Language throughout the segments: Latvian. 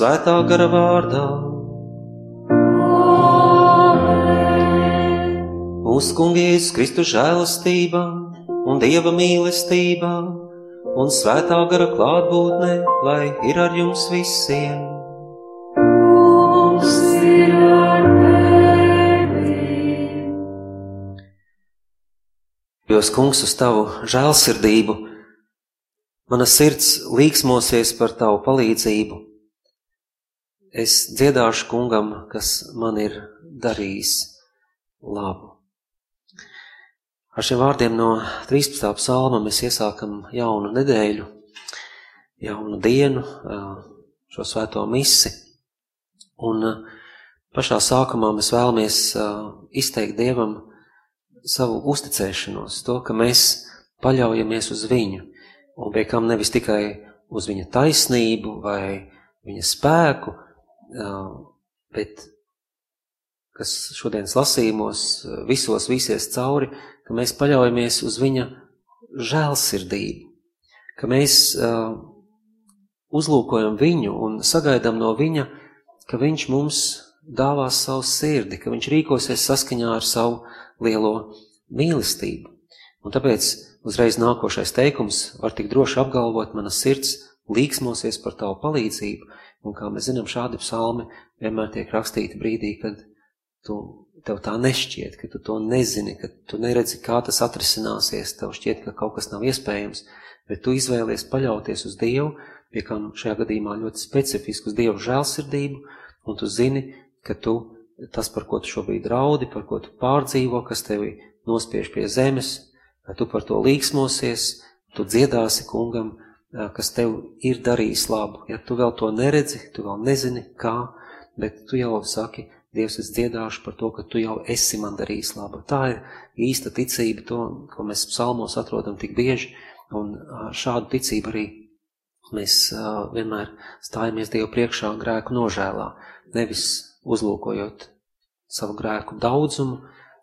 Svētā gara vārdā. Mūsu kungies Kristu žēlastība un Dieva mīlestība un svētā gara klātbūtne, lai ir ar jums visiem. Jūs, kungs, uz tavu žēlsirdību, mana sirds līksmosies par tavu palīdzību. Es dziedāšu kungam, kas man ir darījis labu. Ar šiem vārdiem no 13. psalma mēs iesākam jaunu nedēļu, jaunu dienu, šo svēto misi. Un pašā sākumā mēs vēlamies izteikt Dievam savu uzticēšanos, to, ka mēs paļaujamies uz viņu, un pie kam nevis tikai uz viņa taisnību vai viņa spēku, bet kas šodienas lasījumos visos visies cauri, ka mēs paļaujamies uz viņa žēlsirdību, ka mēs uzlūkojam viņu un sagaidām no viņa, ka viņš mums dāvās savu sirdi, ka viņš rīkosies saskaņā ar savu lielo mīlestību. Un tāpēc uzreiz nākošais teikums var tik droši apgalvot, mana sirds līksmosies par tavu palīdzību, un kā mēs zinām, šādi psalmi vienmēr tiek rakstīti brīdī, kad tu tev tā nešķiet, ka tu to nezini, ka tu neredzi, kā tas atrisināsies, tev šķiet, ka kaut kas nav iespējams, bet tu izvēlies paļauties uz Dievu, pie kam šajā gadījumā ļoti specifiski uz Dievu žēlsirdību, un tu zini, ka tu tas, par ko tu šobrīd raudi, par ko tu pārdzīvo, kas tevi nospiež pie zemes, ka tu par to līksmosies, tu dziedāsi kungam, kas tev ir darījis labu. Ja tu vēl to neredzi, tu vēl nezini, kā, bet tu jau saki, Dievs, es dziedāšu par to, ka tu jau esi man darījis labu. Tā ir īsta ticība, to, ko mēs psalmos atrodam tik bieži, un šādu ticību arī mēs vienmēr stājamies Dievu priekšā grēku nožēlā, nevis uzlūkojot savu grēku daudzumu,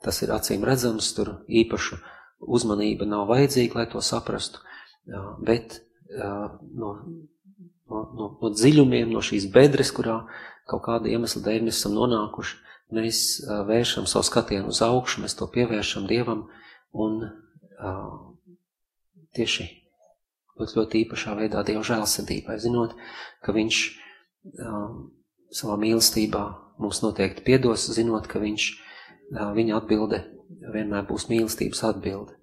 tas ir acīm redzams, tur īpašu uzmanība nav vajadzīga, lai to saprastu, bet no, no, no, no dziļumiem, no šīs bedres, kurā kaut kāda iemesla dēļ mēs esam nonākuši, mēs vēršam savu skatienu uz augšu, mēs to pievēršam Dievam un tieši ļoti, ļoti īpašā veidā Dieva žēlsirdībai, zinot, ka Viņš savā mīlestībā mums noteikti piedos, zinot, ka Viņš, viņa atbilde vienmēr būs mīlestības atbilde.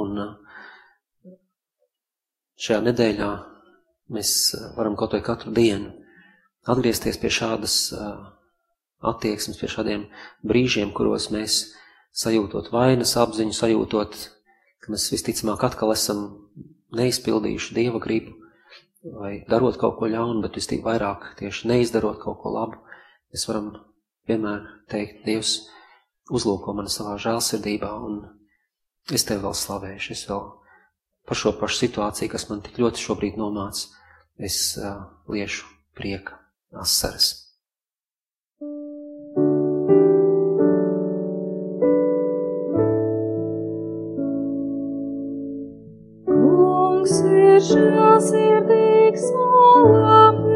Un šajā nedēļā mēs varam kaut vai katru dienu atgriezties pie šādas attieksmes, pie šādiem brīžiem, kuros mēs sajūtot vainas apziņu, sajūtot, ka mēs visticamāk atkal esam neizpildījuši Dieva gribu, vai darot kaut ko ļaunu, bet vistik vairāk tieši neizdarot kaut ko labu, mēs varam vienmēr teikt, Dievs, uzlūko mani savā žēlsirdībā, un es tevi vēl slavēšu, es vēl par šo pašu situāciju, kas man tik ļoti šobrīd nomāca, es uh, liešu prieka asaras. Kungs ir žēlsirdīgs un labvēlīgs.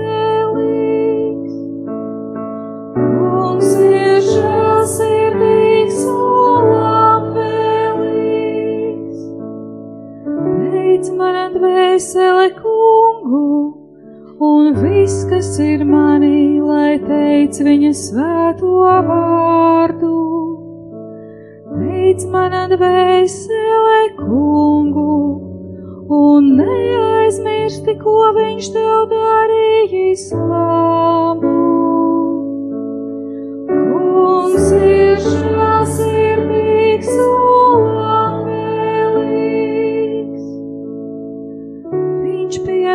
Dvēseli kungu un viss, kas ir manī, lai teic viņa svēto vārdu. Teic manā dvēselē kungu, un neaizmirsti, ko viņš tev darījis labu.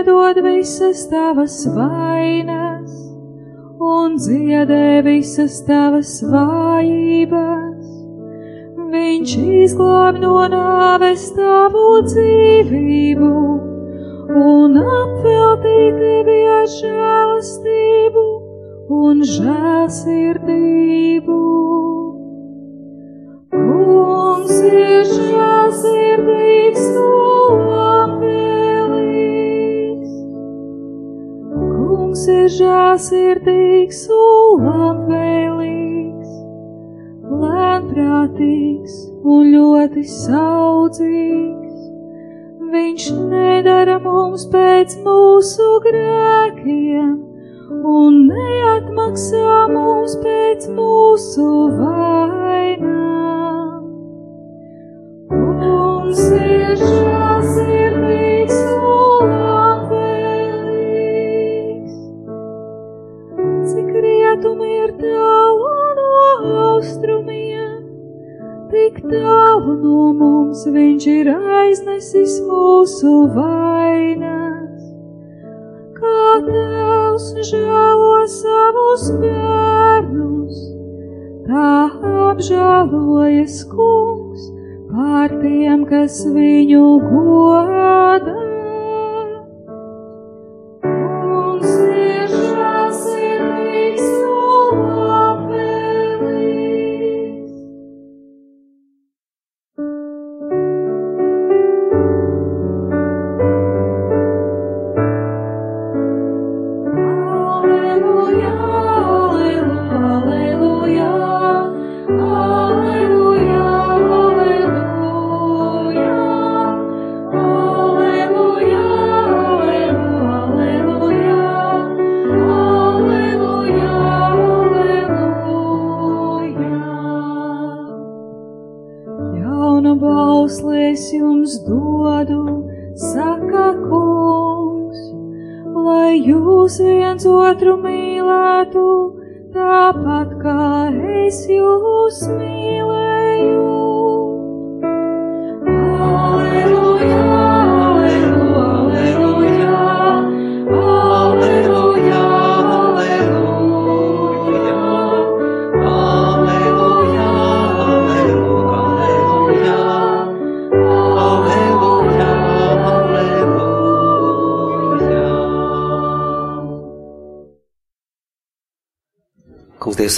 Piedod visas tavas vainas un dziedē visas tavas vājības. Viņš izglāb no nāves tavu dzīvību un apveltī tevi ar žēlastību un žēlsirdību. Kungs ir žēlsirdīgs un žāsirdīgs un labvēlīgs, lēnprātīgs un ļoti saudzīgs. Viņš nedara mums pēc mūsu grēkiem un neatmaksā mums pēc mūsu vainām. Mums ir tālu no mums viņš ir aiznesis mūsu vainas. Kā tēvs žēlo savus bērnus, tā apžēlojas kungs pār tiem, kas viņu godā.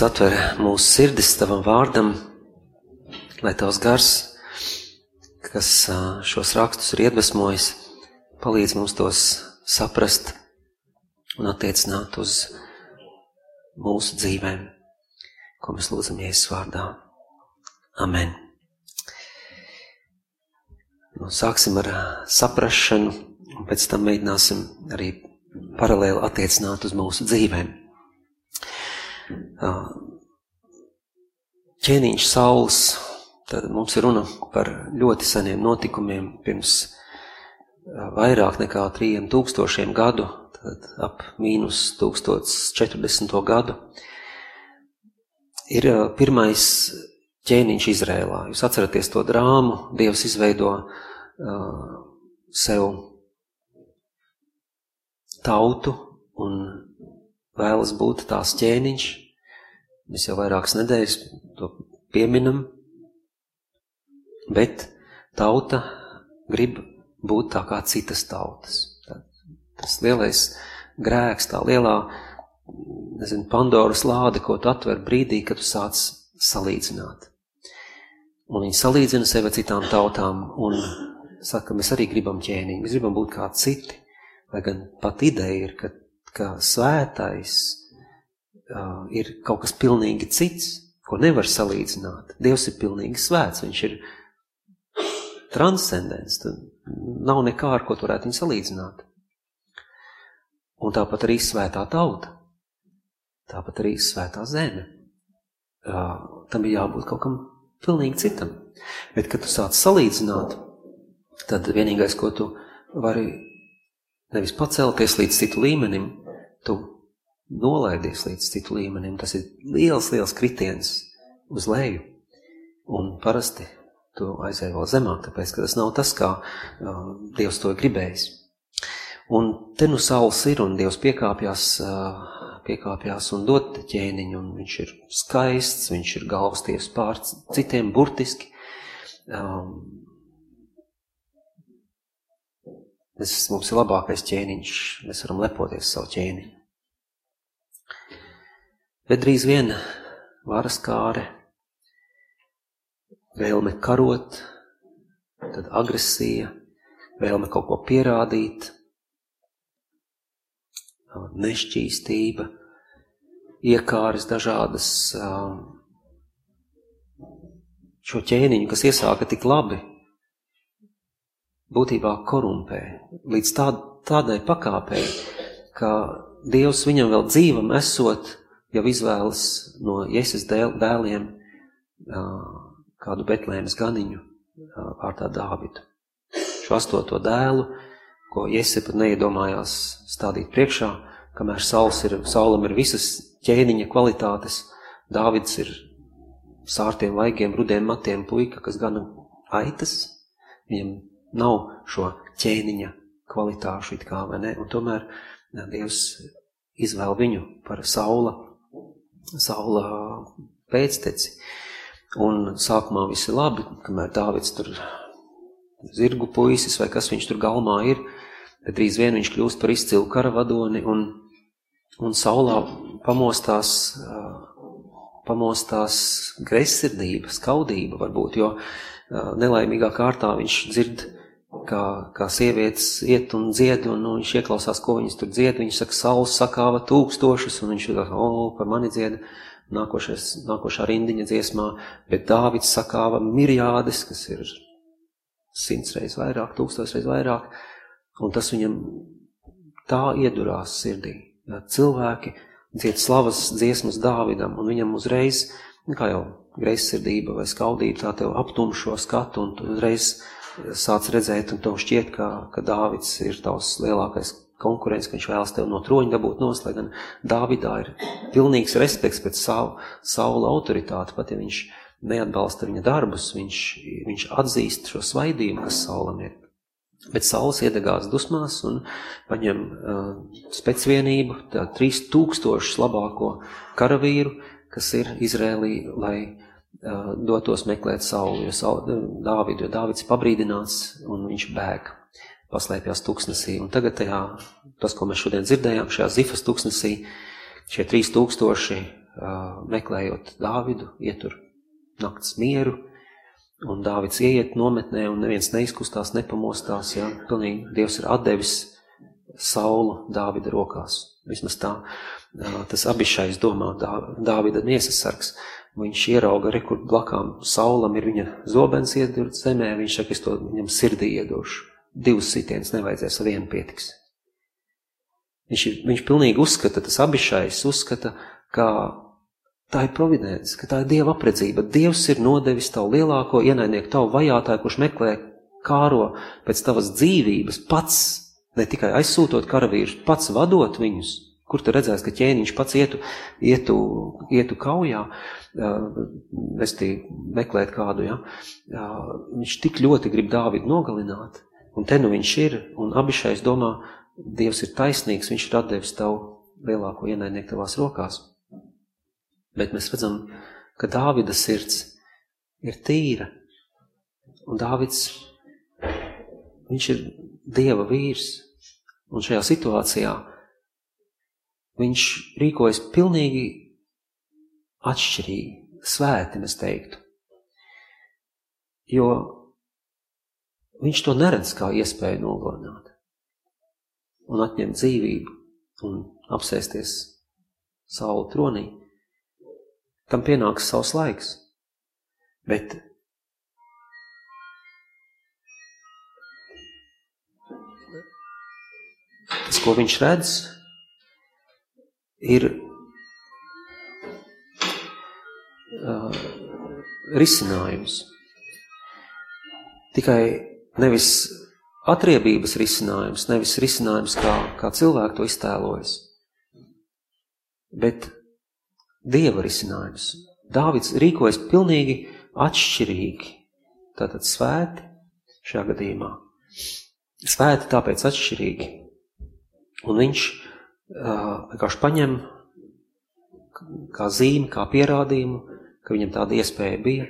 Kungs, atver mūsu sirdis tavam vārdam, lai tavs gars, kas šos rakstus ir iedvesmojis, palīdz mums tos saprast un attiecināt uz mūsu dzīvēm, ko mēs lūdzam Jēzus vārdā. Amen. Nu, sāksim ar saprašanu, un pēc tam mēģināsim arī paralēli attiecināt uz mūsu dzīvēm. Ķēniņš saules, tad mums ir runa par ļoti seniem notikumiem pirms vairāk nekā 3000 gadu, tad ap mīnus 1040. gadu. Ir pirmais ķēniņš Izrēlā. Jūs atceraties to drāmu, Dievs izveido uh, sev tautu un vēlas būt tās ķēniņš. Mēs jau vairākas nedēļas to pieminam, bet tauta grib būt tā kā citas tautas. Tas lielais grēks, tā lielā, nezinu, Pandoras lāde, ko tu atver brīdī, kad tu sāc salīdzināt. Un viņi salīdzina sevi ar citām tautām un saka, mēs arī gribam ķēniņu, mēs gribam būt kā citi. Lai gan pat ideja ir, ka, ka svētais uh, ir kaut kas pilnīgi cits, ko nevar salīdzināt. Dievs ir pilnīgi svēts, viņš ir transcendents, tad nav nekā, ar ko tu varētu viņu salīdzināt. Un tāpat arī svētā tauta, tāpat arī svētā zeme. Uh, tam ir jābūt kaut kam pilnīgi citam. Bet, kad tu sāc salīdzināt, tad vienīgais, ko tu vari nevis pacelties līdz citu līmenim, tu nolaidies līdz citu līmenim. Tas ir liels, liels kritiens uz leju. Un parasti tu aizēji vēl zemāk, tāpēc, ka tas nav tas, kā uh, Dievs to gribējis. Un te nu saules ir, un Dievs piekāpjas, uh, piekāpjas un dod ķēniņu, un viņš ir skaists, viņš ir galvasties pār citiem burtiski. Um, tas mums ir labākais ķēniņš, mēs varam lepoties savu ķēniņu. Bet drīz vien varas kāre, vēlme karot, tad agresija, vēlme kaut ko pierādīt, nešķīstība, iekāras dažādas šo ķēniņu, kas iesāka tik labi, būtībā korumpē līdz tā, tādai pakāpei, ka Dievs viņam vēl dzīvam esot, jau izvēlas no Jēzus dēliem kādu Betlēmas ganiņu vārdā Dāvidu. Šo astoto dēlu, ko Jēzus pat neiedomājās stādīt priekšā, kamēr saules ir, saulam ir visas ķēniņa kvalitātes, Dāvids ir sārtiem vaigiem, rudiem matiem puika, kas gana aitas, viņam nav šo ķēniņa kvalitāšu it kā, vai ne? Un tomēr Dievs izvēl viņu par saula, saula pēcteci. Un sākumā viss ir labi, kamēr Dāvids tur zirgu puisis vai kas viņš tur galmā ir, bet drīz vien viņš kļūst par izcilu karavadoni un, un saulā pamostās uh, pamostās greizsirdība, skaudība varbūt, jo nelaimīgā kārtā viņš dzird, kā, kā sievietes iet un dzied, un nu, viņš ieklausās, ko viņas tur dzied, viņš saka, saules sakāva tūkstošus, un viņš saka, o, par mani dzied, nākošais, nākošā rindiņa dziesmā, bet Dāvids sakāva mirjādes, kas ir simts reiz vairāk, tūkstoš reiz vairāk, un tas viņam tā iedurās sirdī. Ja, cilvēki, dzied slavas dziesmas Dāvidam, un viņam uzreiz, kā jau greizsirdība vai skaudība, tā tev aptum šo skatu, un tu uzreiz sāc redzēt, un tev šķiet, ka, ka Dāvids ir tavs lielākais konkurents, ka viņš vēlas tev no troņa dabūt nost, lai gan Dāvidā ir pilnīgs respekts pēc savu, saula autoritāti, pat ja viņš neatbalsta viņa darbus, viņš, viņš atzīst šo svaidību, kas saulam ir. Bet saules iedegās dusmās un paņem uh, specvienību, tā 3000 labāko karavīru, kas ir Izrēlī, lai dotos meklēt sauli, jo sauli, Dāvidu, jo Dāvids pabrīdināts un viņš bēg, paslēpjās tuksnesī. Un tagad tajā, tas, ko mēs šodien dzirdējām, šajā Zifas tuksnesī, šie 3000 uh, meklējot Dāvidu, ietur nakts mieru, Un Dāvids ieiet nometnē, un neviens neizkustās, nepamostās. Ja? Pilnīgi Dievs ir atdevis saulu Dāvida rokās. Vismaz tā, tas abišais domā Dāvida miesas sargs. Viņš ierauga, re, kur blakām saulam ir viņa zobens iedurt zemē, viņš saka, es to viņam sirdī iedošu. Divus sitienus nevajadzēs, vienu pietiks. Viņš, viņš pilnīgi uzskata, tas abišais uzskata, ka Tā ir providence, ka tā ir Dieva apredzība. Dievs ir nodevis tavu lielāko ienaidnieku, tavu vajātāju, kurš meklē kāro pēc tavas dzīvības, pats, ne tikai aizsūtot karavīrus, pats vadot viņus. Kur tu redzēsi, ka ķēniņš pats ietu, ietu, ietu kaujā, vestī meklēt kādu, ja? Viņš tik ļoti grib Dāvidu nogalināt, un te nu viņš ir, un abišais domā, Dievs ir taisnīgs, viņš ir atdevis tavu lielāko ienaidnieku tavās rokās. Bet mēs redzam, ka Dāvida sirds ir tīra. Un Dāvids, viņš ir Dieva vīrs. Un šajā situācijā viņš rīkojas pilnīgi atšķirīgi, svēti, es teiktu. Jo viņš to neredz kā iespēju nogalināt un atņemt dzīvību un apsēsties saula tronī tam pienāks savs laiks. Bet tas, ko viņš redz, ir uh, risinājums. Tikai nevis atriebības risinājums, nevis risinājums, kā, kā cilvēki to iztēlojas, bet Dieva risinājums. Dāvids rīkojas pilnīgi atšķirīgi. Tātad svēti šajā gadījumā. Svēti tāpēc atšķirīgi. Un viņš vienkārši paņem kā zīmi, kā pierādījumu, ka viņam tāda iespēja bija,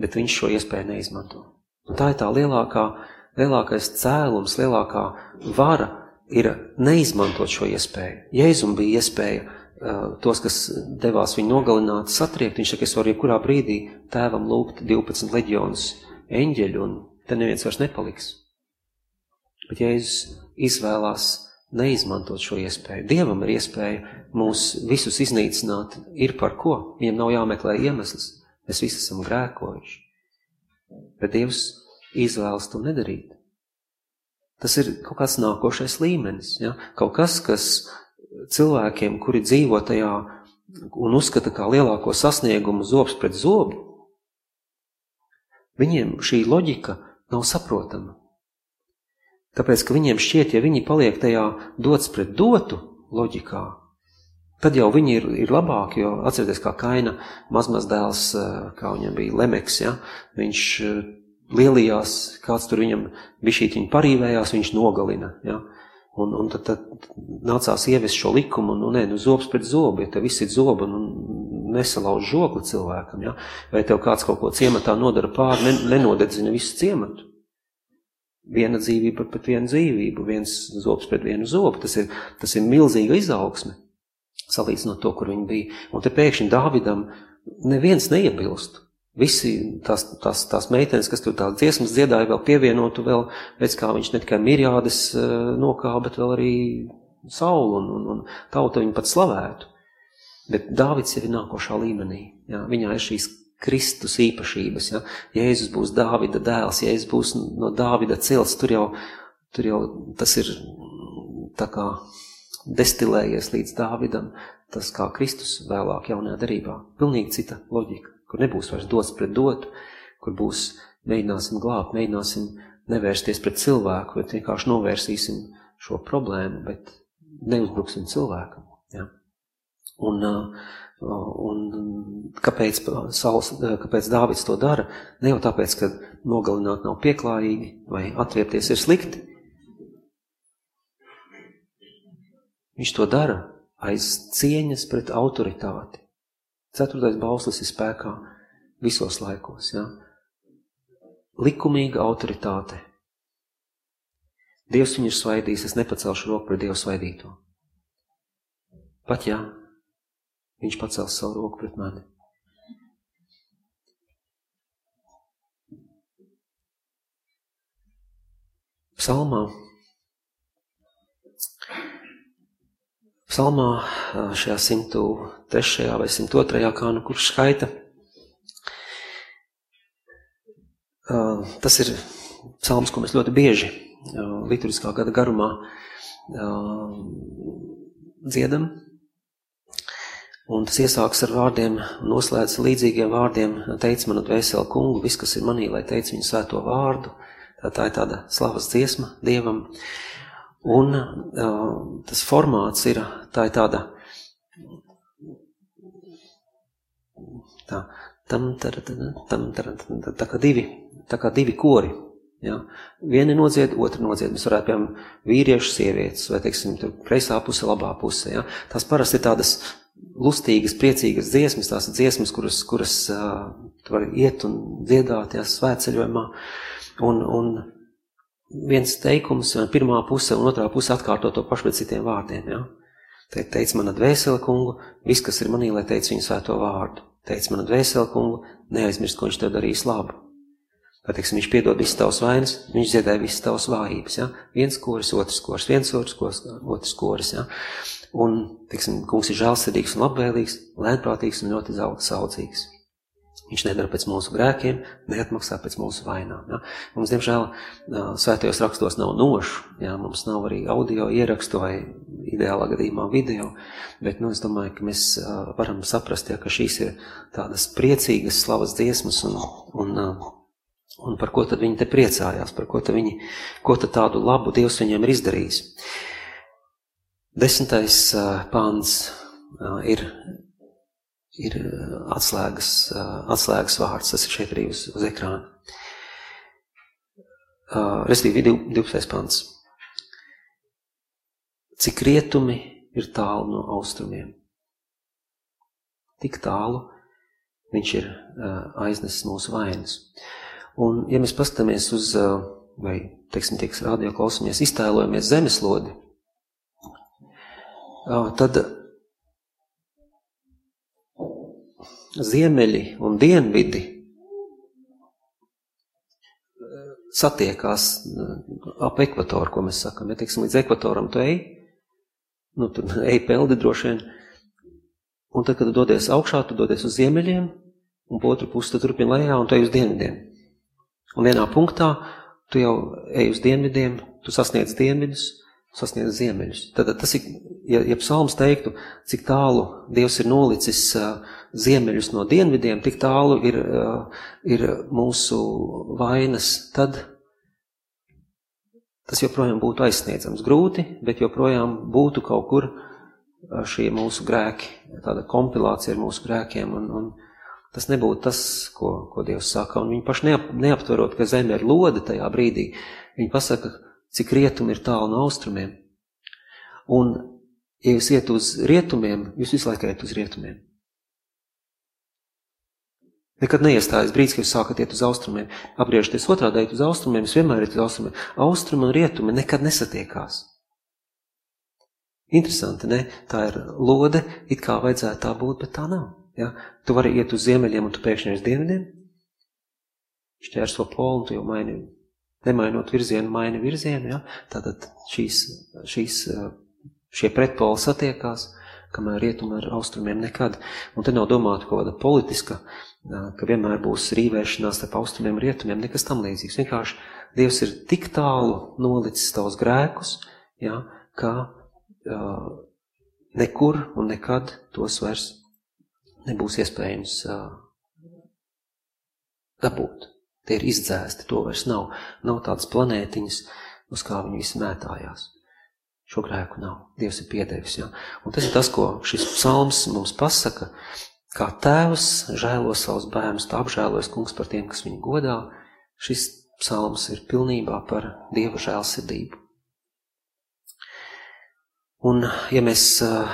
bet viņš šo iespēju neizmanto. Un tā ir tā lielākā, lielākais cēlums, lielākā vara ir neizmantot šo iespēju. Jēzum bija iespēja tos, kas devās viņu nogalināt, satriekt. Viņš saka, es varu jebkurā brīdī tēvam lūgt 12 leģionus eņģeļu, un te neviens vairs nepaliks. Bet Jēzus izvēlās neizmantot šo iespēju. Dievam ir iespēja mūs visus iznīcināt, ir par ko. Viņam nav jāmeklē iemesls. Mēs visi esam grēkojuši. Bet Dievs izvēlas to nedarīt. Tas ir kaut kāds nākošais līmenis. Ja? Kaut kas, kas cilvēkiem, kuri dzīvo tajā un uzskata kā lielāko sasniegumu zobs pret zobu, viņiem šī loģika nav saprotama. Tāpēc, ka viņiem šķiet, ja viņi paliek tajā dots pret dotu loģikā, tad jau viņi ir, ir labāki, jo atcerieties, kā Kaina mazmazdēls, kā viņam bija Lemeks, ja? viņš lielījās, kāds tur viņam bišķīt viņu parīvējās, viņš nogalina, ja? Un, un tad, tad nācās ievest šo likumu, nu nē, nu zobs pret zobu, ja tev viss ir zoba, nu nesalauž žogli cilvēkam, ja? vai tev kāds kaut ko ciematā nodara pāri, ne, nenodedzina visu ciematu. Viena dzīvība pret vienu dzīvību, viens zobs pret vienu zobu, tas ir, tas ir milzīga izaugsme, salīdzinot to, kur viņi bija. Un te pēkšņi Dāvidam neviens neiebilst. Visi tās, tās, tās meitenes, kas tur tādas dziesmas dziedāja, vēl pievienotu vēl, pēc kā viņš ne tikai mirjādes eh, nokāva, bet vēl arī saulu un, un, un tauta viņu pat slavētu. Bet Dāvids ir nākošā līmenī. Jā, viņā ir šīs Kristus īpašības. Ja? Jēzus būs Dāvida dēls, Jēzus būs no Dāvida cils, tur jau, tur jau tas ir tā kā destilējies līdz Dāvidam, tas kā Kristus vēlāk jaunajā darībā. Pilnīgi cita loģika kur nebūs vairs dots pret dotu, kur būs mēģināsim glābt, mēģināsim nevērsties pret cilvēku, bet vienkārši novērsīsim šo problēmu, bet neuzbruksim cilvēkam. Ja? Un, un kāpēc, Sauls, kāpēc Dāvids to dara? Ne jau tāpēc, ka nogalināt nav pieklājīgi vai atriepties ir slikti. Viņš to dara aiz cieņas pret autoritāti. Ceturtais bauslis ir spēkā visos laikos. Ja? Likumīga autoritāte. Dievs viņu ir svaidījis, es nepacelšu roku pret Dievu svaidīto. Pat jā, viņš pacels savu roku pret mani. Psalmā Psalmā šajā 103. vai 102. kā nu kurš skaita. Tas ir psalms, ko mēs ļoti bieži liturgiskā gada garumā dziedam. Un tas iesāks ar vārdiem, noslēdz līdzīgiem vārdiem, teic manu dvēseli kungu, viss, kas ir manī, lai teic viņu svēto vārdu. Tā, tā ir tāda slavas dziesma Dievam. Un uh, tas formāts ir, tā ir tāda, tā, tam, tar, tam, tar, tā kā divi, tā kā divi kori. Ja? Viena nodzied, otra nodzied. Mēs varētu, piemēram, vīriešu, sievietes, vai, teiksim, tur kreisā puse, labā puse. Ja? Tās parasti ir tādas lustīgas, priecīgas dziesmas, tās dziesmas, kuras, kuras uh, tu vari iet un dziedāt, ja, svētceļojumā. Un, un viens teikums, pirmā puse un otrā puse atkārto to pašu pēc citiem vārdiem. Ja? Te teica mana dvēsele kungu, viss, kas ir manī, lai teic viņu svēto vārdu. Teica mana dvēsele kungu, neaizmirst, ko viņš tev darīs labu. Vai, teiksim, viņš piedod visas tavas vainas, viņš dziedē visas tavas vājības. Ja? Viens koris, otrs koris, viens otrs koris, otrs koris. Ja? Un, teiksim, kungs ir žēlsirdīgs un labvēlīgs, lēnprātīgs un ļoti saudzīgs. Viņš nedara pēc mūsu grēkiem, neatmaksā pēc mūsu vainām. Ja? Mums, diemžēl, svētajos rakstos nav nošu, ja? mums nav arī audio ierakstu vai ideālā gadījumā video, bet nu, es domāju, ka mēs varam saprast, ja, ka šīs ir tādas priecīgas slavas dziesmas un, un, un par ko tad viņi te priecājās, par ko tad viņi, ko tad tādu labu Dievs viņiem ir izdarījis. Desmitais pāns ir ir atslēgas, atslēgas vārds, tas ir šeit arī uz, uz ekrāna. Restīvi 12. pants. Cik rietumi ir tālu no austrumiem? Tik tālu viņš ir aiznesis mūsu vainas. Un, ja mēs paskatāmies uz, vai, teiksim, tieks radio klausamies, iztēlojamies zemeslodi, tad ziemeļi un dienvidi satiekās ap ekvatoru, ko mēs sakam. Ja teiksim, līdz ekvatoram tu ej, nu, tur ej peldi droši vien. Un tad, kad tu dodies augšā, tu dodies uz ziemeļiem, un pa otru pusi tu turpini lejā, un tu ej uz dienvidiem. Un vienā punktā tu jau ej uz dienvidiem, tu sasniedz dienvidus, sasniedz ziemeļus. Tad tas ir, ja, ja psalms teiktu, cik tālu Dievs ir nolicis uh, ziemeļus no dienvidiem, tik tālu ir, uh, ir mūsu vainas, tad tas joprojām būtu aizsniedzams. Grūti, bet joprojām būtu kaut kur šie mūsu grēki, tāda kompilācija ar mūsu grēkiem, un, un tas nebūtu tas, ko, ko Dievs saka. Un viņi paši neap, neaptverot, ka zeme ir lode tajā brīdī, viņi pasaka, cik rietumi ir tālu no austrumiem. Un, ja jūs iet uz rietumiem, jūs visu laiku iet uz rietumiem. Nekad neiestājas brīdis, kad jūs sākat iet uz austrumiem. Apgriežties otrādi iet uz austrumiem, jūs vienmēr iet uz austrumiem. Austrumi un rietumi nekad nesatiekās. Interesanti, ne? Tā ir lode, it kā vajadzētu tā būt, bet tā nav. Ja? Tu vari iet uz ziemeļiem un tu pēkšņi uz dienvidiem. Šķērso polu un tu jau maini, nemainot virzienu, maini virzienu. Ja? Tātad šīs, šīs, šie pretpoli satiekās kamēr rietumi ar austrumiem nekad. Un te nav domāta kaut kāda politiska, ka vienmēr būs rīvēšanās starp austrumiem un rietumiem, nekas tam līdzīgs. Vienkārši Dievs ir tik tālu nolicis tavus grēkus, ja, ka uh, nekur un nekad tos vairs nebūs iespējams uh, dabūt. Tie ir izdzēsti, to vairs nav. Nav tādas planētiņas, uz kā viņi visi mētājās. Šo grēku nav. Dievs ir piedevis. Ja? Un tas ir tas, ko šis psalms mums pasaka. Kā tēvs žēlo savus bērnus, tā apžēlojas kungs par tiem, kas viņu godā. Šis psalms ir pilnībā par Dieva žēlsirdību. Un, ja mēs uh,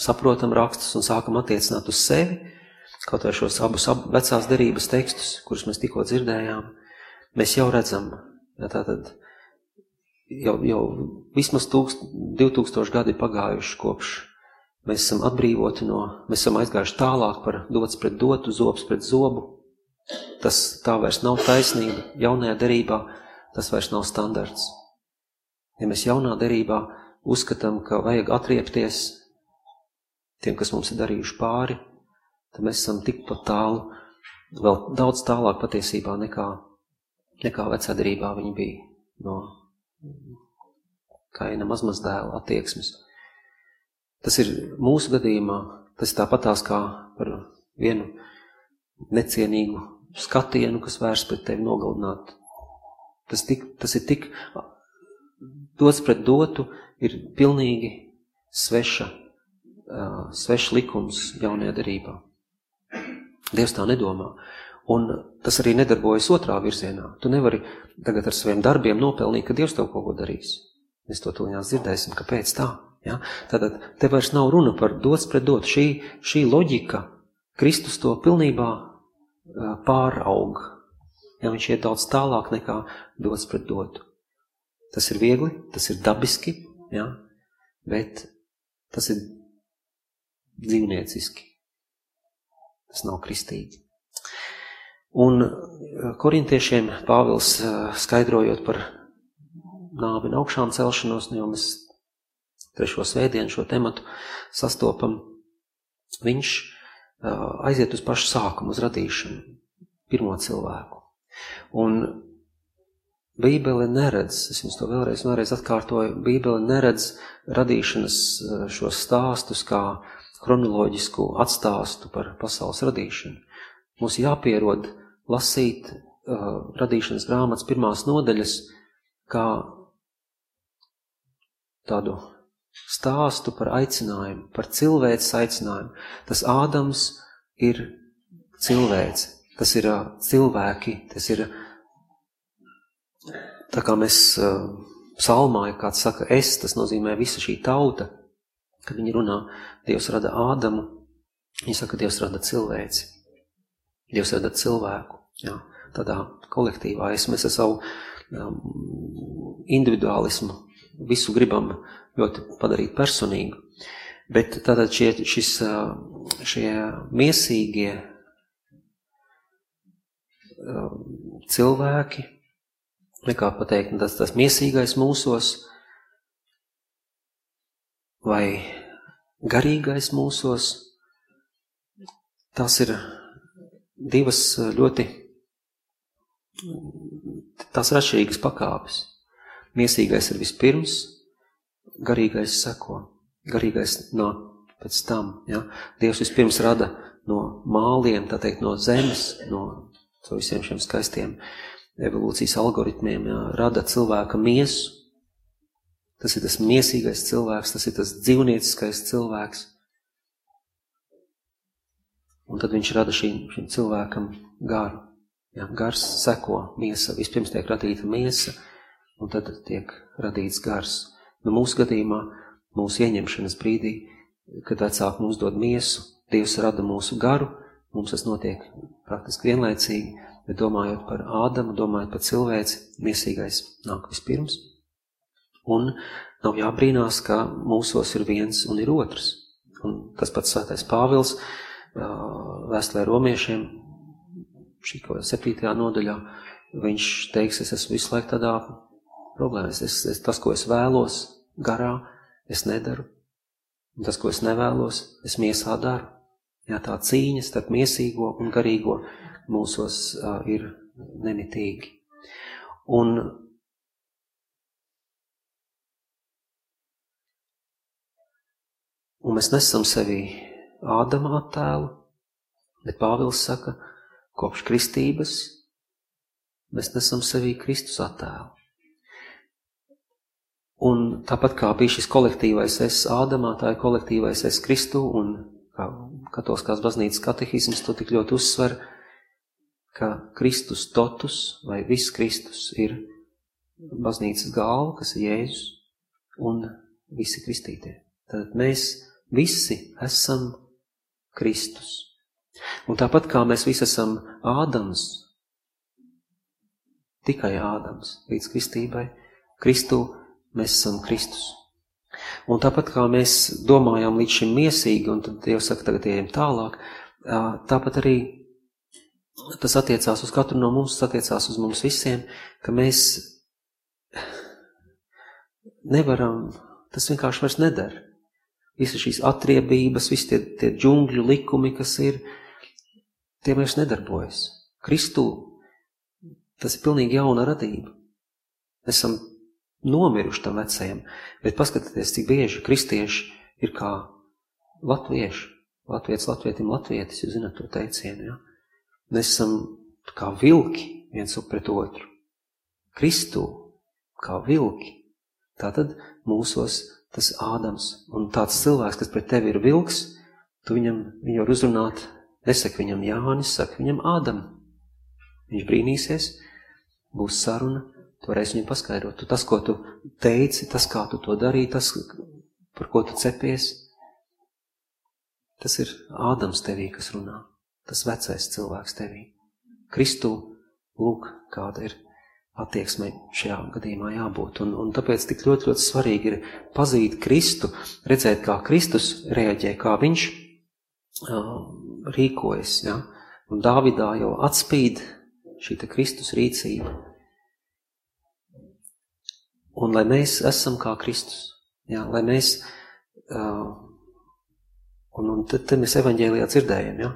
saprotam rakstus un sākam attiecināt uz sevi, kaut vai šos abus ab, vecās derības tekstus, kurus mēs tikko dzirdējām, mēs jau redzam, ja tātad jau, jau vismaz tūkst, 2000 gadi pagājuši kopš mēs esam atbrīvoti no, mēs esam aizgājuši tālāk par dots pret dotu, zobs pret zobu. Tas tā vairs nav taisnība. Jaunajā derībā tas vairs nav standarts. Ja mēs jaunā derībā uzskatām, ka vajag atriepties tiem, kas mums ir darījuši pāri, tad mēs esam tikpat tālu, vēl daudz tālāk patiesībā nekā, nekā vecā derībā viņi bija no kaina mazmazdēla attieksmes. Tas ir mūsu gadījumā, tas ir tāpatās kā par vienu necienīgu skatienu, kas vērsts pret tevi nogalināt. Tas, tik, tas ir tik dots pret dotu, ir pilnīgi sveša, sveša likums jaunajā darībā. Dievs tā nedomā. Un tas arī nedarbojas otrā virzienā. Tu nevari tagad ar saviem darbiem nopelnīt, ka Dievs tev kaut ko darīs. Mēs to tuliņās dzirdēsim, kāpēc tā. Ja? Tātad te vairs nav runa par dots pret dot. Šī, šī loģika, Kristus to pilnībā pāraug. Ja viņš iet daudz tālāk nekā dots pret dotu. Tas ir viegli, tas ir dabiski, ja? bet tas ir dzīvnieciski. Tas nav kristīgi. Un eh, korintiešiem Pāvils eh, skaidrojot par nāvi un augšām celšanos, nu jau mēs trešo svētdienu šo tematu sastopam, viņš eh, aiziet uz pašu sākumu, uz radīšanu, pirmo cilvēku. Un Bībele neredz, es jums to vēlreiz, vēlreiz atkārtoju, Bībele neredz radīšanas šos stāstus kā kronoloģisku atstāstu par pasaules radīšanu. Mums jāpierod lasīt uh, radīšanas grāmatas pirmās nodaļas kā tādu stāstu par aicinājumu, par cilvēces aicinājumu. Tas Ādams ir cilvēks, tas ir uh, cilvēki, tas ir tā kā mēs uh, psalmā, ja kāds saka es, tas nozīmē visa šī tauta. Kad viņi runā, Dievs rada Ādamu, viņi saka, Dievs rada cilvēci. Dievs rada cilvēku. Jā, tādā kolektīvā es, mēs ar savu um, individuālismu visu gribam ļoti padarīt personīgu. Bet tātad šie, šis, uh, šie miesīgie um, cilvēki, nekā pateikt, tas, tas miesīgais mūsos, vai garīgais mūsos. Tās ir divas ļoti, tās ir atšķirīgas pakāpes. Miesīgais ir vispirms, garīgais seko, garīgais nāk pēc tam. Ja? Dievs vispirms rada no māliem, tā teikt, no zemes, no visiem šiem skaistiem evolūcijas algoritmiem, ja? rada cilvēka miesu, Tas ir tas miesīgais cilvēks, tas ir tas dzīvnieciskais cilvēks. Un tad viņš rada šim, šim cilvēkam garu. Ja, gars seko miesa, vispirms tiek radīta miesa, un tad tiek radīts gars. Nu, mūsu gadījumā, mūsu ieņemšanas brīdī, kad vecāki mums dod miesu, Dievs rada mūsu garu, mums tas notiek praktiski vienlaicīgi, bet domājot par Ādamu, domājot par cilvēci, miesīgais nāk vispirms. Un nav jābrīnās, ka mūsos ir viens un ir otrs. Un tas pats svētais Pāvils vēstulē romiešiem, šī kaut kādā septītajā nodaļā, viņš teiks, es esmu visu laiku tādā problēmā. Es, es, tas, ko es vēlos garā, es nedaru. Un tas, ko es nevēlos, es miesā daru. Jā, tā cīņa starp miesīgo un garīgo mūsos uh, ir nemitīgi. Un Un mēs nesam sevī Ādama attēlu, bet Pāvils saka, kopš kristības mēs nesam sevī Kristus attēlu. Un tāpat kā bija šis kolektīvais es Ādamā, tā ir kolektīvais es Kristu, un kā katoliskās baznīcas katehisms to tik ļoti uzsver, ka Kristus totus vai viss Kristus ir baznīcas galva, kas ir Jēzus, un visi kristītie. Tad mēs Visi esam Kristus. Un tāpat kā mēs visi esam Ādams, tikai Ādams līdz kristībai, Kristu mēs esam Kristus. Un tāpat kā mēs domājam līdz šim miesīgi, un tad Dievs saka, tagad ejam tālāk, tāpat arī tas attiecās uz katru no mums, tas attiecās uz mums visiem, ka mēs nevaram, tas vienkārši vairs nedara visas šīs atriebības, visi tie, tie džungļu likumi, kas ir, tie vairs nedarbojas. Kristū tas ir pilnīgi jauna radība. Mēs esam nomiruši tam vecajam, bet paskatieties, cik bieži kristieši ir kā latvieši. Latvietis, latvietim, latvietis, jūs zināt to teicienu, ja? Mēs esam kā vilki viens pret otru. Kristū kā vilki. Tātad mūsos tas Ādams. Un tāds cilvēks, kas pret tevi ir vilks, tu viņam, viņu var uzrunāt, nesaka viņam Jānis, saka viņam Ādam. Viņš brīnīsies, būs saruna, tu varēsi viņam paskaidrot. Tu tas, ko tu teici, tas, kā tu to darīji, tas, par ko tu cepies, tas ir Ādams tevī, kas runā. Tas vecais cilvēks tevī. Kristū, lūk, kāda ir attieksmei šajā gadījumā jābūt. Un, un tāpēc tik ļoti, ļoti svarīgi ir pazīt Kristu, redzēt, kā Kristus reaģē, kā viņš uh, rīkojas. Ja? Un Dāvidā jau atspīd šī Kristus rīcība. Un lai mēs esam kā Kristus, ja? lai mēs, uh, un, un tad, tad mēs evaņģēlijā dzirdējam, ja?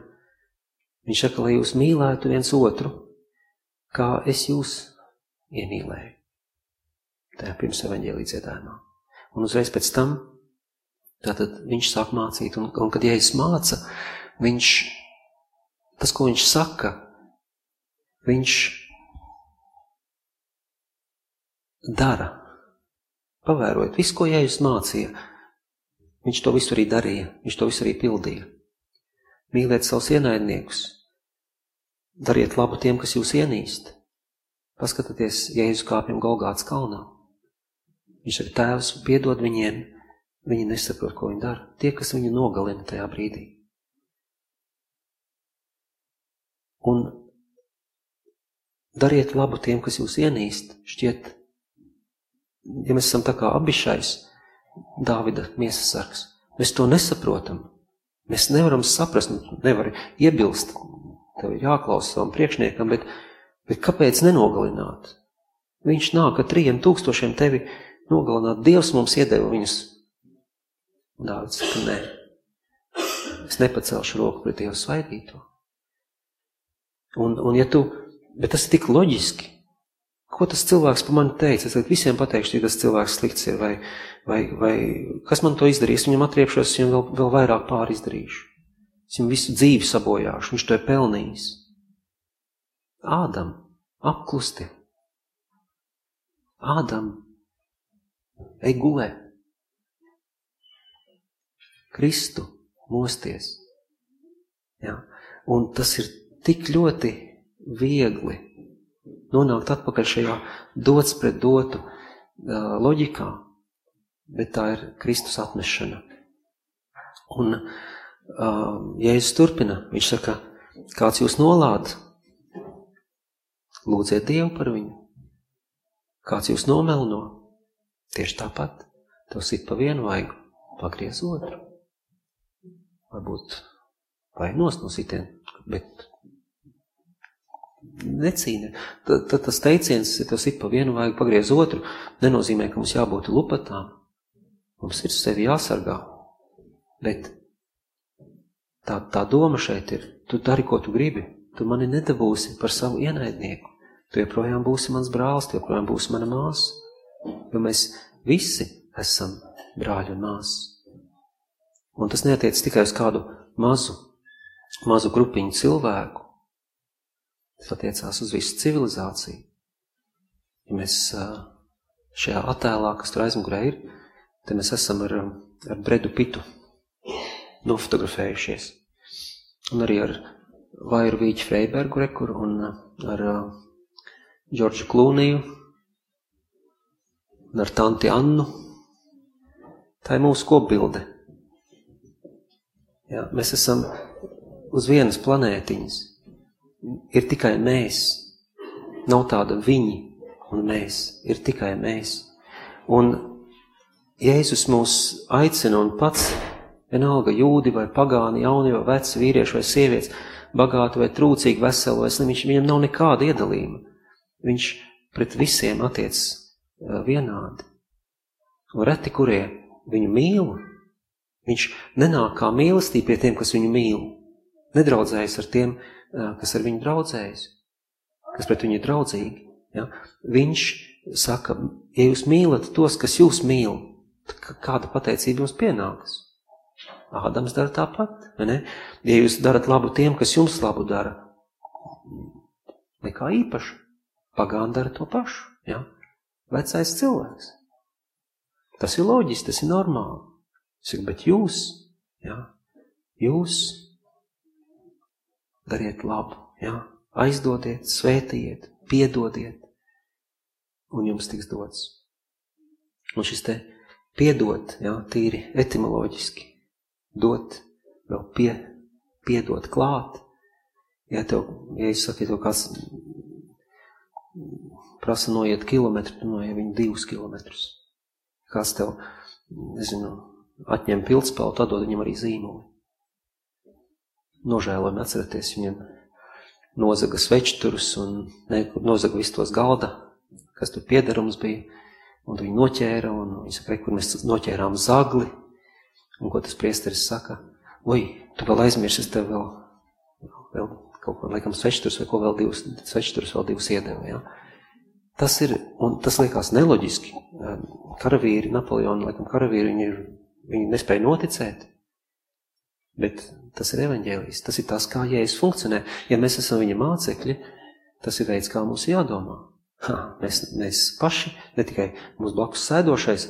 viņš saka, lai jūs mīlētu viens otru, kā es jūs iemīlēju. Tajā pirms evaņģēlī dziedājumā. Un uzreiz pēc tam, tātad viņš sāk mācīt, un, un kad Jēzus māca, viņš, tas, ko viņš saka, viņš dara. Pavērojot visu, ko Jēzus mācīja, viņš to visu arī darīja, viņš to visu arī pildīja. Mīliet savus ienaidniekus, dariet labu tiem, kas jūs ienīst, Paskatieties, Jēzus kāpjam Golgāts kalnā. Viņš ir tēvs, piedod viņiem, viņi nesaprot, ko viņi dara. Tie, kas viņu nogalina tajā brīdī. Un dariet labu tiem, kas jūs ienīst, šķiet, ja mēs esam tā kā abišais Dāvida miesas sargs, mēs to nesaprotam. Mēs nevaram saprast, nevar iebilst, tev ir jāklausa savam priekšniekam, bet Bet kāpēc nenogalināt? Viņš nāk ar trījiem tūkstošiem tevi nogalināt. Dievs mums iedeva viņus Un Dāvids saka, nē, es nepacelšu roku pret Dievu svaidīto. Un, un ja tu, bet tas ir tik loģiski, ko tas cilvēks par mani teica, es visiem pateikšu, ja tas cilvēks slikts ir, vai, vai, vai kas man to izdarīs, viņam atriepšos, viņam vēl, vēl vairāk pāri izdarīšu. Es viņam visu dzīvi sabojāšu, viņš to ir pelnījis. Ādam, apklusti. Ādam, ej gulē. Kristu mosties. Ja? Un tas ir tik ļoti viegli nonākt atpakaļ šajā dots pret dotu loģikā, bet tā ir Kristus atnešana. Un uh, Jēzus turpina, viņš saka, kāds jūs nolāda, lūdziet Dievu par viņu. Kāds jūs nomelno, tieši tāpat, tev sit pa vienu vaigu, pagriez otru. Varbūt vajag nost no sitien, bet necīna. Tad, tad tas teiciens, ja tas ir pa vienu vajag pagriez otru, nenozīmē, ka mums jābūt lupatām. Mums ir sevi jāsargā. Bet tā, tā doma šeit ir, tu dari, ko tu gribi. Tu mani nedabūsi par savu ienaidnieku. Tu joprojām būsi mans brālis, tu joprojām būsi mana māsa. Jo mēs visi esam brāļi un māsas. Un tas neatiec tikai uz kādu mazu, mazu grupiņu cilvēku, Tas attiecās uz visu civilizāciju. Ja mēs šajā attēlā, kas tur aizmugurē ir, te mēs esam ar, ar Bredu Pitu nofotografējušies. Un arī ar Vairu Vīķu Freibergu rekur un ar Džordžu Klūniju un ar Tanti Annu. Tā ir mūsu kopbilde. Jā, mēs esam uz vienas planētiņas ir tikai mēs. Nav tāda viņi un mēs, ir tikai mēs. Un Jēzus mūs aicina un pats, vienalga jūdi vai pagāni, jauni vai veci, vīrieši vai sievietes, bagāti vai trūcīgi, veseli vai slimi, viņš, viņam nav nekāda iedalījuma. Viņš pret visiem attiec vienādi. Un reti, kurie viņu mīl, viņš nenāk kā mīlestība pie tiem, kas viņu mīl. Nedraudzējas ar tiem, kas ar viņu draudzējas, kas pret viņu ir draudzīgi. Ja? Viņš saka, ja jūs mīlat tos, kas jūs mīl, kāda pateicība jums pienākas? Ādams dara tāpat, vai ne? Ja jūs darat labu tiem, kas jums labu dara, nekā īpaši. Pagāni dara to pašu, ja? Vecais cilvēks. Tas ir loģiski, tas ir normāli. Saka, bet jūs, ja? Jūs dariet labu, jā, aizdodiet, svētījiet, piedodiet, un jums tiks dots. Un šis te piedot, jā, tīri etimoloģiski, dot, vēl pie, piedot klāt, ja tev, ja es saku, ja tev kāds prasa noiet kilometru, tu noiet viņu divus kilometrus. Kāds tev, nezinu, atņem pildspēlu, tad dod viņam arī zīmoli. Nožēlojami atceraties viņam nozaga svečturus un ne, nozaga visu tos galda, kas tur piederums bija, un viņi noķēra, un viņi saka, kur mēs noķērām zagli, un ko tas priesteris saka, oi, tu vēl aizmirsi, es tev vēl, vēl kaut ko, laikam, svečturus vai ko vēl divus, svečturus vēl divus iedeva, ja? Tas ir, un tas liekas neloģiski. Karavīri, Napoleona, laikam, karavīri, viņi, viņi nespēja noticēt, bet Tas ir evaņģēlijs, tas ir tas, kā Jēzus funkcionē. Ja mēs esam viņa mācekļi, tas ir veids, kā mums jādomā. Ha, mēs, mēs paši, ne tikai mūsu blakus sēdošais,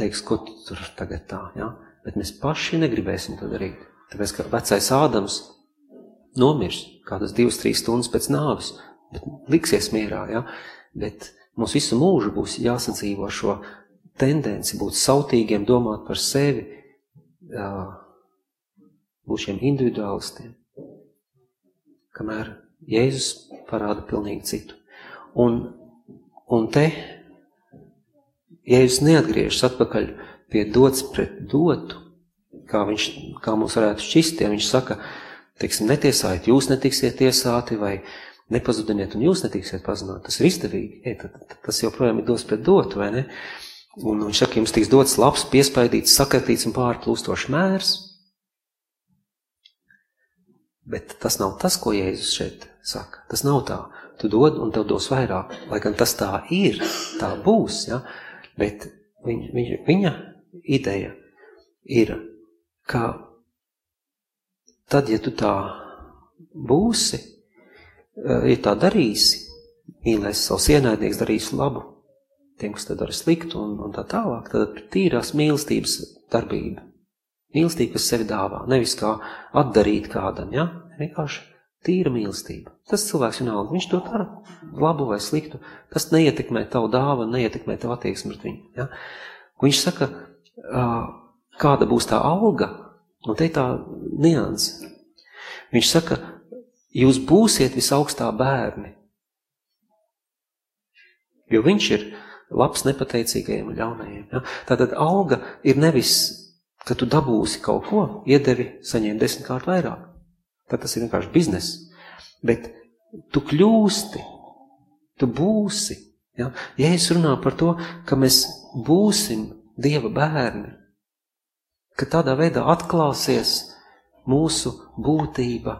teiks, ko tu tur tagad tā, ja? bet mēs paši negribēsim to darīt. Tāpēc, ka vecais Ādams nomirs kādas divas, trīs stundas pēc nāves, bet liksies mierā, ja? bet mums visu mūžu būs jāsadzīvo šo tendenci būt sautīgiem, domāt par sevi, būt šiem individuālistiem, kamēr Jēzus parāda pilnīgi citu. Un, un te Jēzus neatgriežas atpakaļ pie dots pret dotu, kā, viņš, kā mums varētu šķist, ja viņš saka, teiksim, netiesājiet, jūs netiksiet tiesāti, vai nepazudiniet, un jūs netiksiet pazudināt. Tas ir izdevīgi, ja, tad, tad, tas joprojām ir dos pret dotu, vai ne? Un viņš saka, jums tiks dots labs, piespaidīts, sakartīts un pārplūstošs mērs. Bet tas nav tas, ko Jēzus šeit saka. Tas nav tā. Tu dod un tev dos vairāk. Lai gan tas tā ir, tā būs, ja? bet viņa, viņa, viņa ideja ir, ka tad, ja tu tā būsi, ja tā darīsi, mīlēs savus ienaidnieks, darīs labu tiem, kas te dara sliktu un, un tā tālāk, tad tīrās mīlestības darbība. Mīlestība, kas sevi dāvā, nevis kā atdarīt kādam, ja? vienkārši tīra mīlestība. Tas cilvēks vienalga, viņš to dara labu vai sliktu, tas neietekmē tavu dāvanu, neietekmē tavu attieksmi pret viņu. Ja? Viņš saka, kāda būs tā alga, un te tā nianse. Viņš saka, jūs būsiet visaugstā bērni, Jo viņš ir labs nepateicīgajiem un ļaunajiem. Ja? Tātad alga ir nevis, ka tu dabūsi kaut ko, iedevi, saņēmi desmitkārt vairāk. Tad tas ir vienkārši biznes. Bet tu kļūsti, tu būsi. Ja? ja es runāju par to, ka mēs būsim Dieva bērni, ka tādā veidā atklāsies mūsu būtība.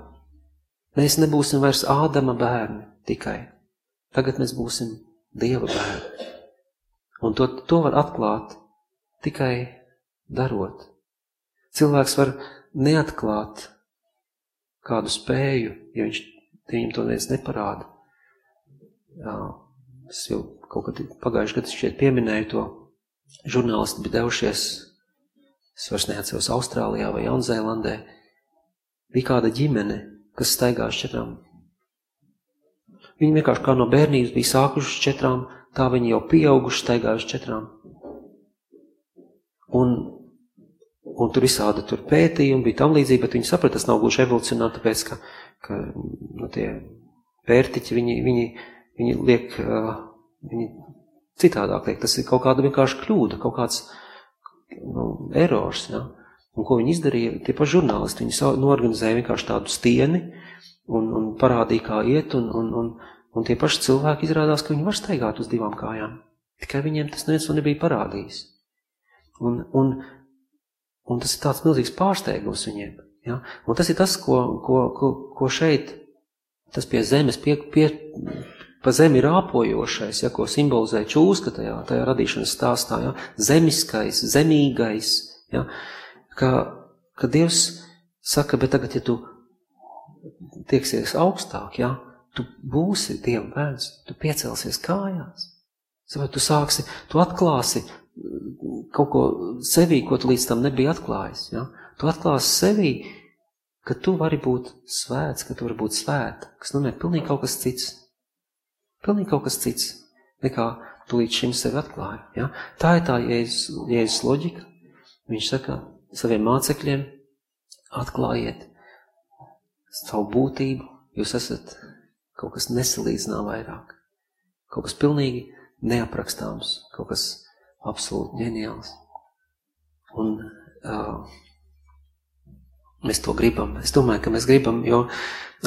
Mēs nebūsim vairs Ādama bērni tikai. Tagad mēs būsim Dieva bērni. Un to, to var atklāt tikai darot. Cilvēks var neatklāt kādu spēju, ja viņš viņam to neviens neparāda. Jā, es jau kaut kad pagājuši gadu šķiet pieminēju to, žurnālisti bija devušies, es vairs neatceros Austrālijā vai Jaunzēlandē, bija kāda ģimene, kas staigās četrām. Viņi vienkārši kā no bērnības bija sākuši četrām, tā viņi jau pieauguši staigājuši četrām. Un, un tur visādi tur pētījumi bija tam līdzīgi, bet viņi saprata, tas nav gluži evolucionāri, tāpēc, ka, ka nu, tie pērtiķi, viņi, viņi, viņi liek, uh, viņi citādāk liek, tas ir kaut kāda vienkārši kļūda, kaut kāds nu, erors, ja? Un ko viņi izdarīja, tie paši žurnālisti, viņi norganizēja vienkārši tādu stieni, un, un parādīja, kā iet, un, un, un, un tie paši cilvēki izrādās, ka viņi var staigāt uz divām kājām. Tikai viņiem tas neviens to nebija parādījis. Un, un, un tas ir tāds milzīgs pārsteigums viņiem. Ja? Un tas ir tas, ko, ko, ko, ko šeit, tas pie zemes, pie, pie, pa zemi rāpojošais, ja, ko simbolizē čūska tajā, tajā radīšanas stāstā, ja? zemiskais, zemīgais, ja? ka, ka Dievs saka, bet tagad, ja tu tieksies augstāk, ja, tu būsi Dieva bērns, tu piecelsies kājās. Vai tu sāksi, tu atklāsi mm, kaut ko sevī, ko tu līdz tam nebija atklājis. Ja? Tu atklāsi sevī, ka tu vari būt svēts, ka tu vari būt svēta, kas nozīmē pilnīgi kaut kas cits. Pilnīgi kaut kas cits, nekā tu līdz šim sevi atklāji. Ja? Tā ir tā Jēzus, Jēzus loģika. Viņš saka saviem mācekļiem, atklājiet savu būtību, jūs esat kaut kas nesalīdzinām vairāk. Kaut kas pilnīgi neaprakstāms, kaut kas absolūti ģeniāls. Un uh, mēs to gribam. Es domāju, ka mēs gribam, jo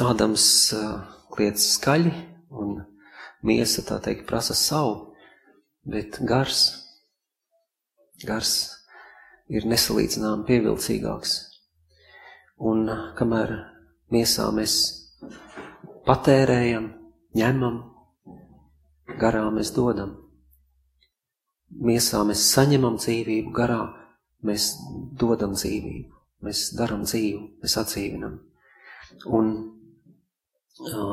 Ādams uh, kliedz skaļi un miesa, tā teikt, prasa savu, bet gars, gars ir nesalīdzinām pievilcīgāks. Un kamēr miesā mēs patērējam, ņemam, garā mēs dodam. Miesā mēs saņemam dzīvību, garā mēs dodam dzīvību, mēs daram dzīvu, mēs atdzīvinam. Un, jā,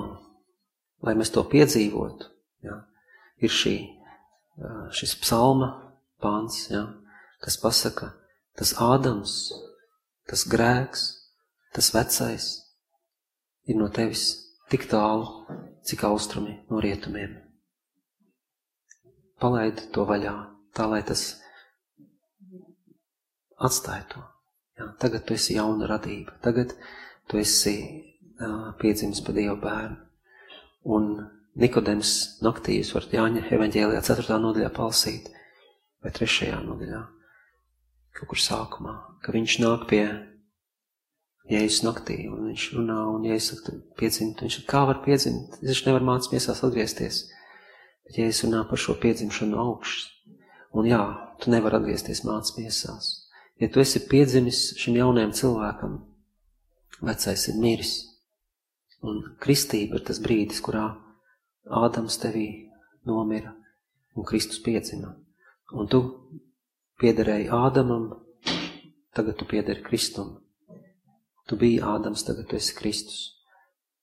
lai mēs to piedzīvotu, jā, ir šī, šis psalma pāns, jā, kas pasaka, tas Ādams, tas grēks, tas vecais, ir no tevis tik tālu, cik austrumi no rietumiem. Palaid to vaļā, tā lai tas atstāja to. Jā, tagad tu esi jauna radība, tagad tu esi uh, piedzimis pa Dievu bērnu. Un Nikodems naktī jūs varat Jāņa evaņģēlijā 4. nodaļā palsīt, vai 3. nodaļā, kaut kur sākumā, ka viņš nāk pie Jēzus naktī, un viņš runā, un Jēzus saka, piedzimt, viņš saka, kā var piedzimt, viņš nevar mācīt miesās atgriezties. Bet Jēzus runā par šo piedzimšanu augšas. Un jā, tu nevari atgriezties mācas miesās. Ja tu esi piedzimis šim jaunajam cilvēkam, vecais ir miris. Un kristība ir tas brīdis, kurā Ādams tevī nomira un Kristus piedzima. Un tu piederēji Ādamam, tagad tu piederi Kristum. Tu biji Ādams, tagad tu esi Kristus.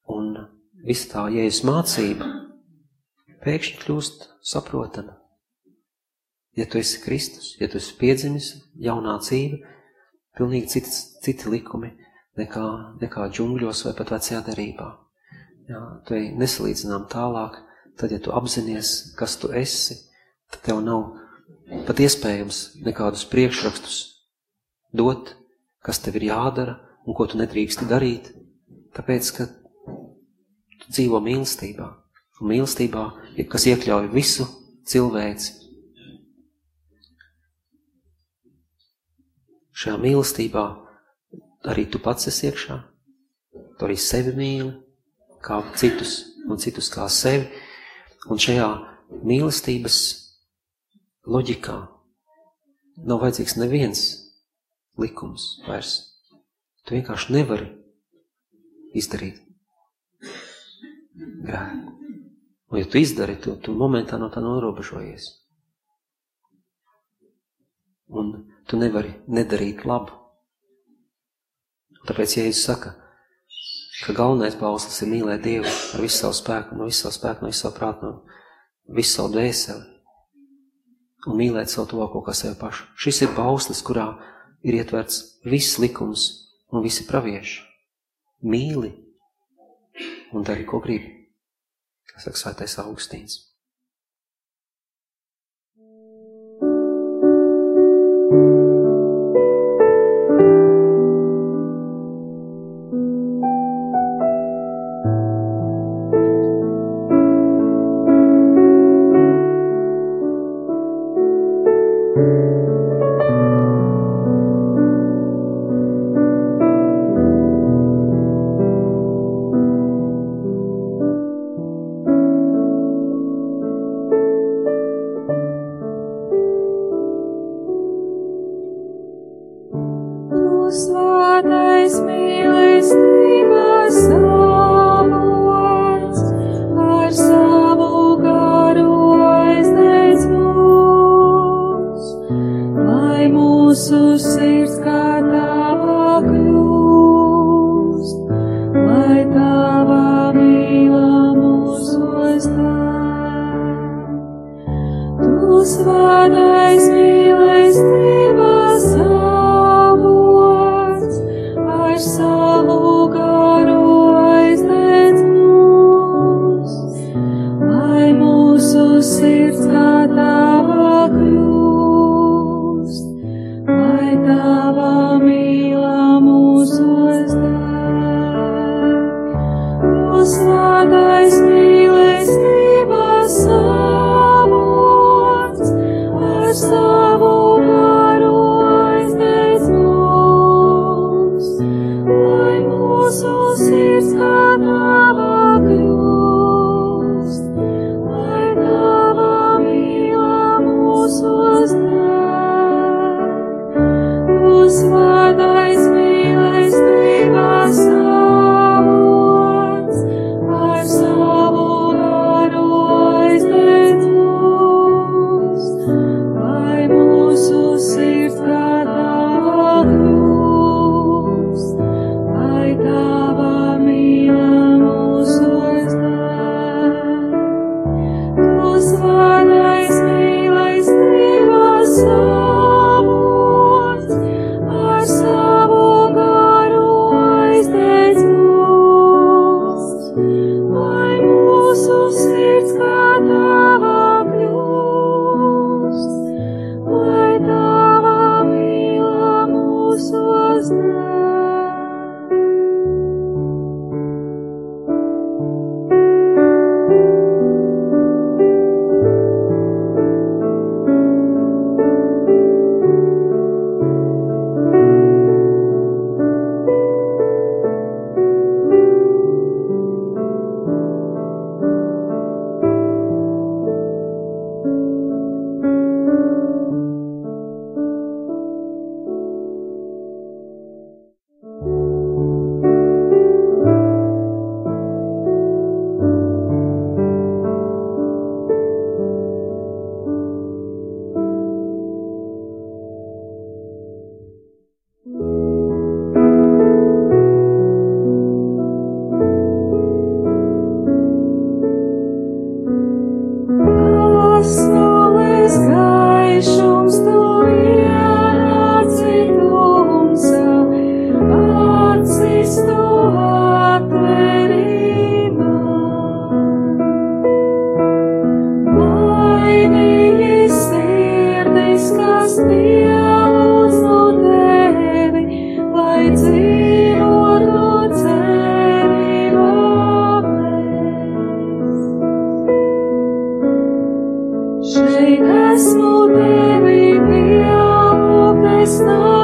Un viss tā jēzus mācība pēkšņi kļūst saprotama. Ja tu esi Kristus, ja tu esi piedzimis, jaunā dzīve, pilnīgi citi, citi likumi nekā, nekā džungļos vai pat vecajā derībā. Jā, tu ej nesalīdzinām tālāk, tad, ja tu apzinies, kas tu esi, tad tev nav pat iespējams nekādus priekšrakstus dot, kas tev ir jādara un ko tu nedrīksti darīt, tāpēc, ka tu dzīvo mīlestībā. Un mīlestībā, kas iekļauj visu cilvēci, Šajā mīlestībā arī tu pats esi iekšā. Tu arī sevi mīli, kā citus un citus kā sevi. Un šajā mīlestības loģikā nav vajadzīgs neviens likums vairs. Tu vienkārši nevari izdarīt grēku. Un ja tu izdari, tu, tu momentā no tā norobežojies. Un tu nevari nedarīt labu. Tāpēc Jēzus saka, ka galvenais bauslis ir mīlēt Dievu ar visu savu spēku, no visu savu spēku, no visu savu prātu, no visu savu dvēseli. Un mīlēt savu tuvāko kā sevi pašu. Šis ir bauslis, kurā ir ietverts viss likums un visi pravieši. Mīli un dari, ko gribi. Kas saka svētais Augustīns. svētais mīlais Dievs. is the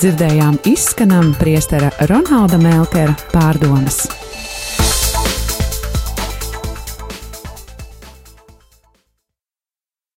dzirdējām izskanam priestera Ronalda Melkera pārdomas.